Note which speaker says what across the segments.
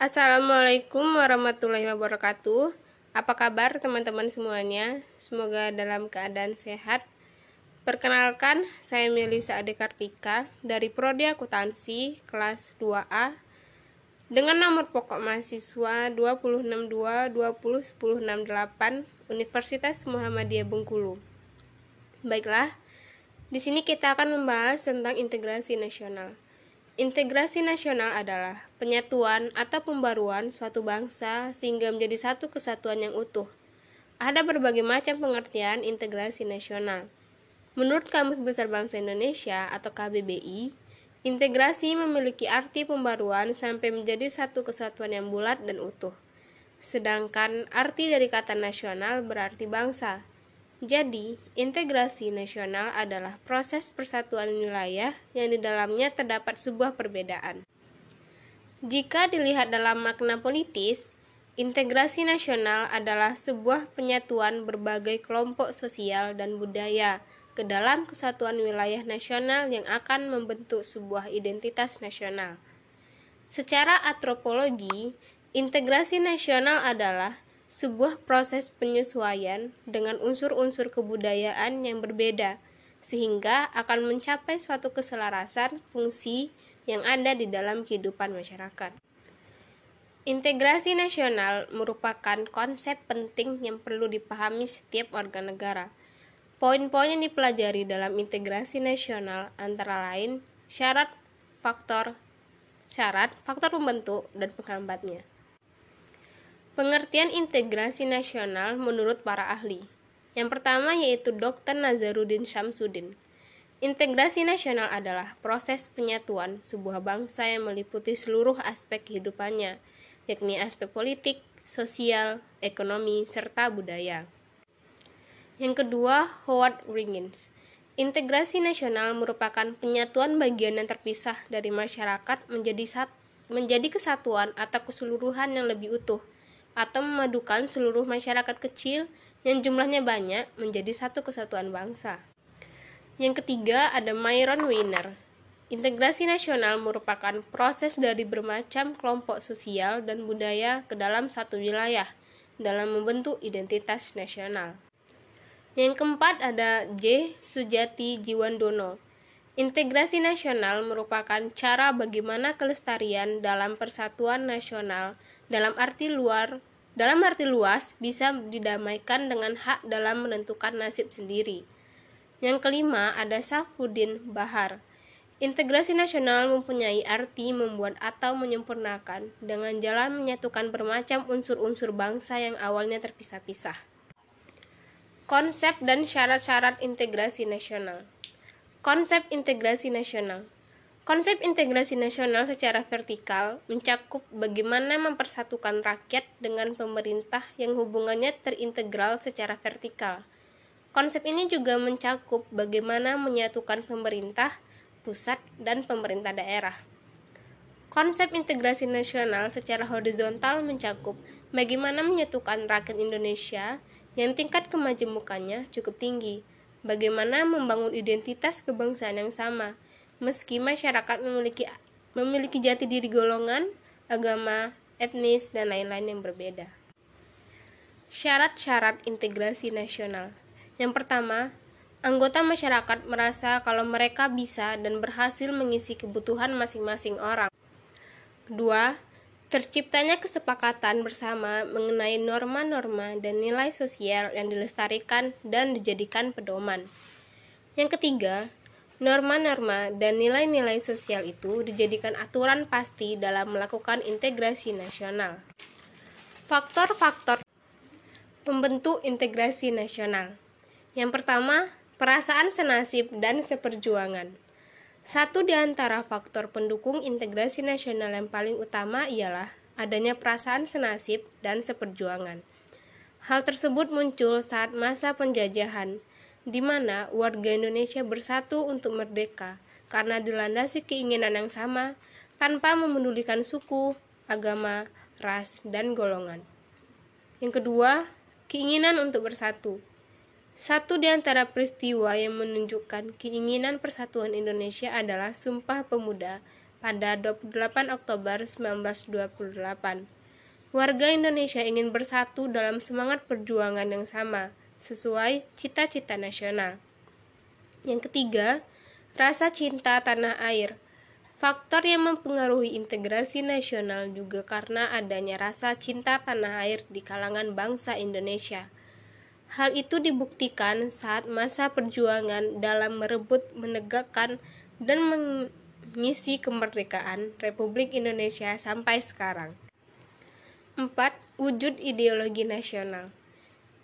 Speaker 1: Assalamualaikum warahmatullahi wabarakatuh. Apa kabar teman-teman semuanya? Semoga dalam keadaan sehat. Perkenalkan, saya Melisa Ade Kartika dari Prodi Akuntansi kelas 2A dengan nomor pokok mahasiswa 20622010668 Universitas Muhammadiyah Bengkulu. Baiklah, di sini kita akan membahas tentang integrasi nasional. Integrasi nasional adalah penyatuan atau pembaruan suatu bangsa sehingga menjadi satu kesatuan yang utuh. Ada berbagai macam pengertian integrasi nasional. Menurut Kamus Besar Bangsa Indonesia atau KBBI, integrasi memiliki arti pembaruan sampai menjadi satu kesatuan yang bulat dan utuh. Sedangkan arti dari kata nasional berarti bangsa. Jadi, integrasi nasional adalah proses persatuan wilayah yang di dalamnya terdapat sebuah perbedaan. Jika dilihat dalam makna politis, integrasi nasional adalah sebuah penyatuan berbagai kelompok sosial dan budaya ke dalam kesatuan wilayah nasional yang akan membentuk sebuah identitas nasional. Secara antropologi, integrasi nasional adalah sebuah proses penyesuaian dengan unsur-unsur kebudayaan yang berbeda, sehingga akan mencapai suatu keselarasan fungsi yang ada di dalam kehidupan masyarakat. Integrasi nasional merupakan konsep penting yang perlu dipahami setiap warga negara. Poin-poin yang dipelajari dalam integrasi nasional antara lain syarat, faktor, syarat, faktor pembentuk, dan penghambatnya. Pengertian integrasi nasional menurut para ahli. Yang pertama yaitu Dr. Nazarudin Syamsuddin. Integrasi nasional adalah proses penyatuan sebuah bangsa yang meliputi seluruh aspek kehidupannya, yakni aspek politik, sosial, ekonomi, serta budaya. Yang kedua, Howard Ringins. Integrasi nasional merupakan penyatuan bagian yang terpisah dari masyarakat menjadi sat menjadi kesatuan atau keseluruhan yang lebih utuh atau memadukan seluruh masyarakat kecil yang jumlahnya banyak menjadi satu kesatuan bangsa. Yang ketiga ada Myron Weiner. Integrasi nasional merupakan proses dari bermacam kelompok sosial dan budaya ke dalam satu wilayah dalam membentuk identitas nasional. Yang keempat ada J. Sujati Jiwandono. Integrasi nasional merupakan cara bagaimana kelestarian dalam persatuan nasional dalam arti luar dalam arti luas bisa didamaikan dengan hak dalam menentukan nasib sendiri. Yang kelima ada Safuddin Bahar. Integrasi nasional mempunyai arti membuat atau menyempurnakan dengan jalan menyatukan bermacam unsur-unsur bangsa yang awalnya terpisah-pisah. Konsep dan syarat-syarat integrasi nasional. Konsep integrasi nasional. Konsep integrasi nasional secara vertikal mencakup bagaimana mempersatukan rakyat dengan pemerintah yang hubungannya terintegral secara vertikal. Konsep ini juga mencakup bagaimana menyatukan pemerintah pusat dan pemerintah daerah. Konsep integrasi nasional secara horizontal mencakup bagaimana menyatukan rakyat Indonesia yang tingkat kemajemukannya cukup tinggi, bagaimana membangun identitas kebangsaan yang sama, meski masyarakat memiliki memiliki jati diri golongan, agama, etnis, dan lain-lain yang berbeda. Syarat-syarat integrasi nasional. Yang pertama, anggota masyarakat merasa kalau mereka bisa dan berhasil mengisi kebutuhan masing-masing orang. Kedua, Terciptanya kesepakatan bersama mengenai norma-norma dan nilai sosial yang dilestarikan dan dijadikan pedoman. Yang ketiga, norma-norma dan nilai-nilai sosial itu dijadikan aturan pasti dalam melakukan integrasi nasional. Faktor-faktor pembentuk integrasi nasional. Yang pertama, perasaan senasib dan seperjuangan. Satu di antara faktor pendukung integrasi nasional yang paling utama ialah adanya perasaan senasib dan seperjuangan. Hal tersebut muncul saat masa penjajahan, di mana warga Indonesia bersatu untuk merdeka karena dilandasi keinginan yang sama tanpa memedulikan suku, agama, ras, dan golongan. Yang kedua, keinginan untuk bersatu. Satu di antara peristiwa yang menunjukkan keinginan persatuan Indonesia adalah Sumpah Pemuda pada 28 Oktober 1928. Warga Indonesia ingin bersatu dalam semangat perjuangan yang sama, sesuai cita-cita nasional. Yang ketiga, rasa cinta tanah air. Faktor yang mempengaruhi integrasi nasional juga karena adanya rasa cinta tanah air di kalangan bangsa Indonesia. Hal itu dibuktikan saat masa perjuangan dalam merebut, menegakkan, dan mengisi kemerdekaan Republik Indonesia sampai sekarang. 4. Wujud ideologi nasional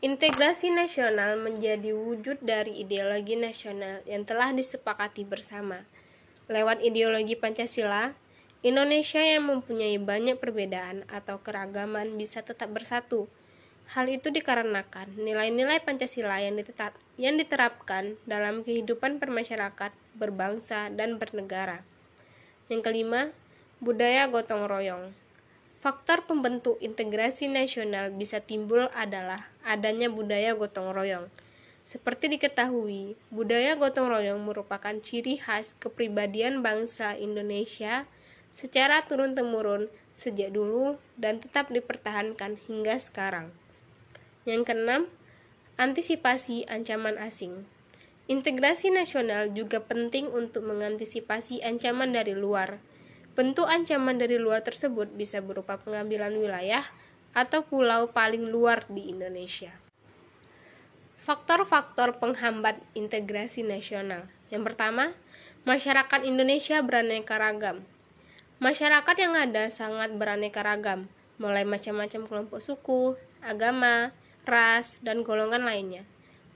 Speaker 1: Integrasi nasional menjadi wujud dari ideologi nasional yang telah disepakati bersama. Lewat ideologi Pancasila, Indonesia yang mempunyai banyak perbedaan atau keragaman bisa tetap bersatu Hal itu dikarenakan nilai-nilai Pancasila yang, diterapkan dalam kehidupan bermasyarakat, berbangsa, dan bernegara. Yang kelima, budaya gotong royong. Faktor pembentuk integrasi nasional bisa timbul adalah adanya budaya gotong royong. Seperti diketahui, budaya gotong royong merupakan ciri khas kepribadian bangsa Indonesia secara turun-temurun sejak dulu dan tetap dipertahankan hingga sekarang. Yang keenam, antisipasi ancaman asing. Integrasi nasional juga penting untuk mengantisipasi ancaman dari luar. Bentuk ancaman dari luar tersebut bisa berupa pengambilan wilayah atau pulau paling luar di Indonesia. Faktor-faktor penghambat integrasi nasional. Yang pertama, masyarakat Indonesia beraneka ragam. Masyarakat yang ada sangat beraneka ragam, mulai macam-macam kelompok suku, agama, ras, dan golongan lainnya.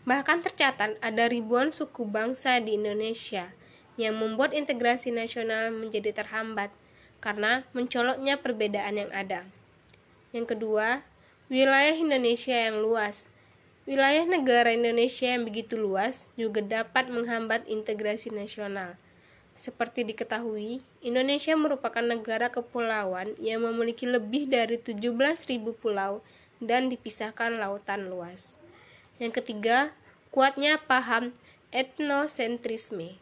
Speaker 1: Bahkan tercatat ada ribuan suku bangsa di Indonesia yang membuat integrasi nasional menjadi terhambat karena mencoloknya perbedaan yang ada. Yang kedua, wilayah Indonesia yang luas. Wilayah negara Indonesia yang begitu luas juga dapat menghambat integrasi nasional. Seperti diketahui, Indonesia merupakan negara kepulauan yang memiliki lebih dari 17.000 pulau dan dipisahkan lautan luas. Yang ketiga, kuatnya paham etnosentrisme.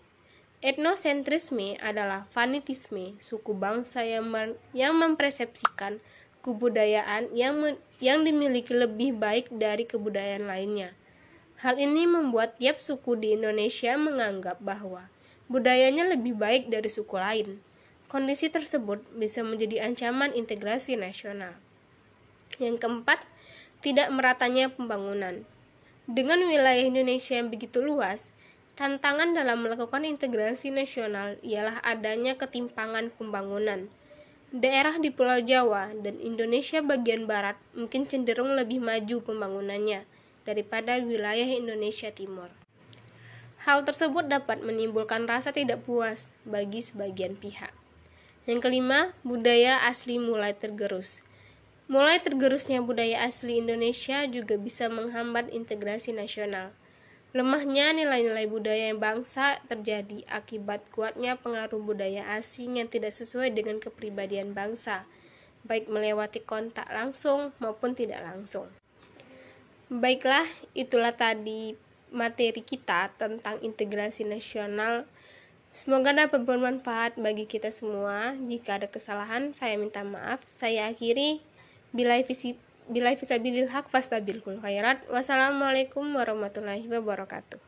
Speaker 1: Etnosentrisme adalah fanatisme suku bangsa yang, yang mempersepsikan kebudayaan yang, yang dimiliki lebih baik dari kebudayaan lainnya. Hal ini membuat tiap suku di Indonesia menganggap bahwa budayanya lebih baik dari suku lain. Kondisi tersebut bisa menjadi ancaman integrasi nasional. Yang keempat, tidak meratanya pembangunan. Dengan wilayah Indonesia yang begitu luas, tantangan dalam melakukan integrasi nasional ialah adanya ketimpangan pembangunan. Daerah di Pulau Jawa dan Indonesia bagian barat mungkin cenderung lebih maju pembangunannya daripada wilayah Indonesia Timur. Hal tersebut dapat menimbulkan rasa tidak puas bagi sebagian pihak. Yang kelima, budaya asli mulai tergerus. Mulai tergerusnya budaya asli Indonesia juga bisa menghambat integrasi nasional. Lemahnya nilai-nilai budaya bangsa terjadi akibat kuatnya pengaruh budaya asing yang tidak sesuai dengan kepribadian bangsa, baik melewati kontak langsung maupun tidak langsung. Baiklah, itulah tadi materi kita tentang integrasi nasional. Semoga dapat bermanfaat bagi kita semua. Jika ada kesalahan, saya minta maaf. Saya akhiri Bilai visi bilai visabilil haq khairat. Wassalamualaikum warahmatullahi wabarakatuh.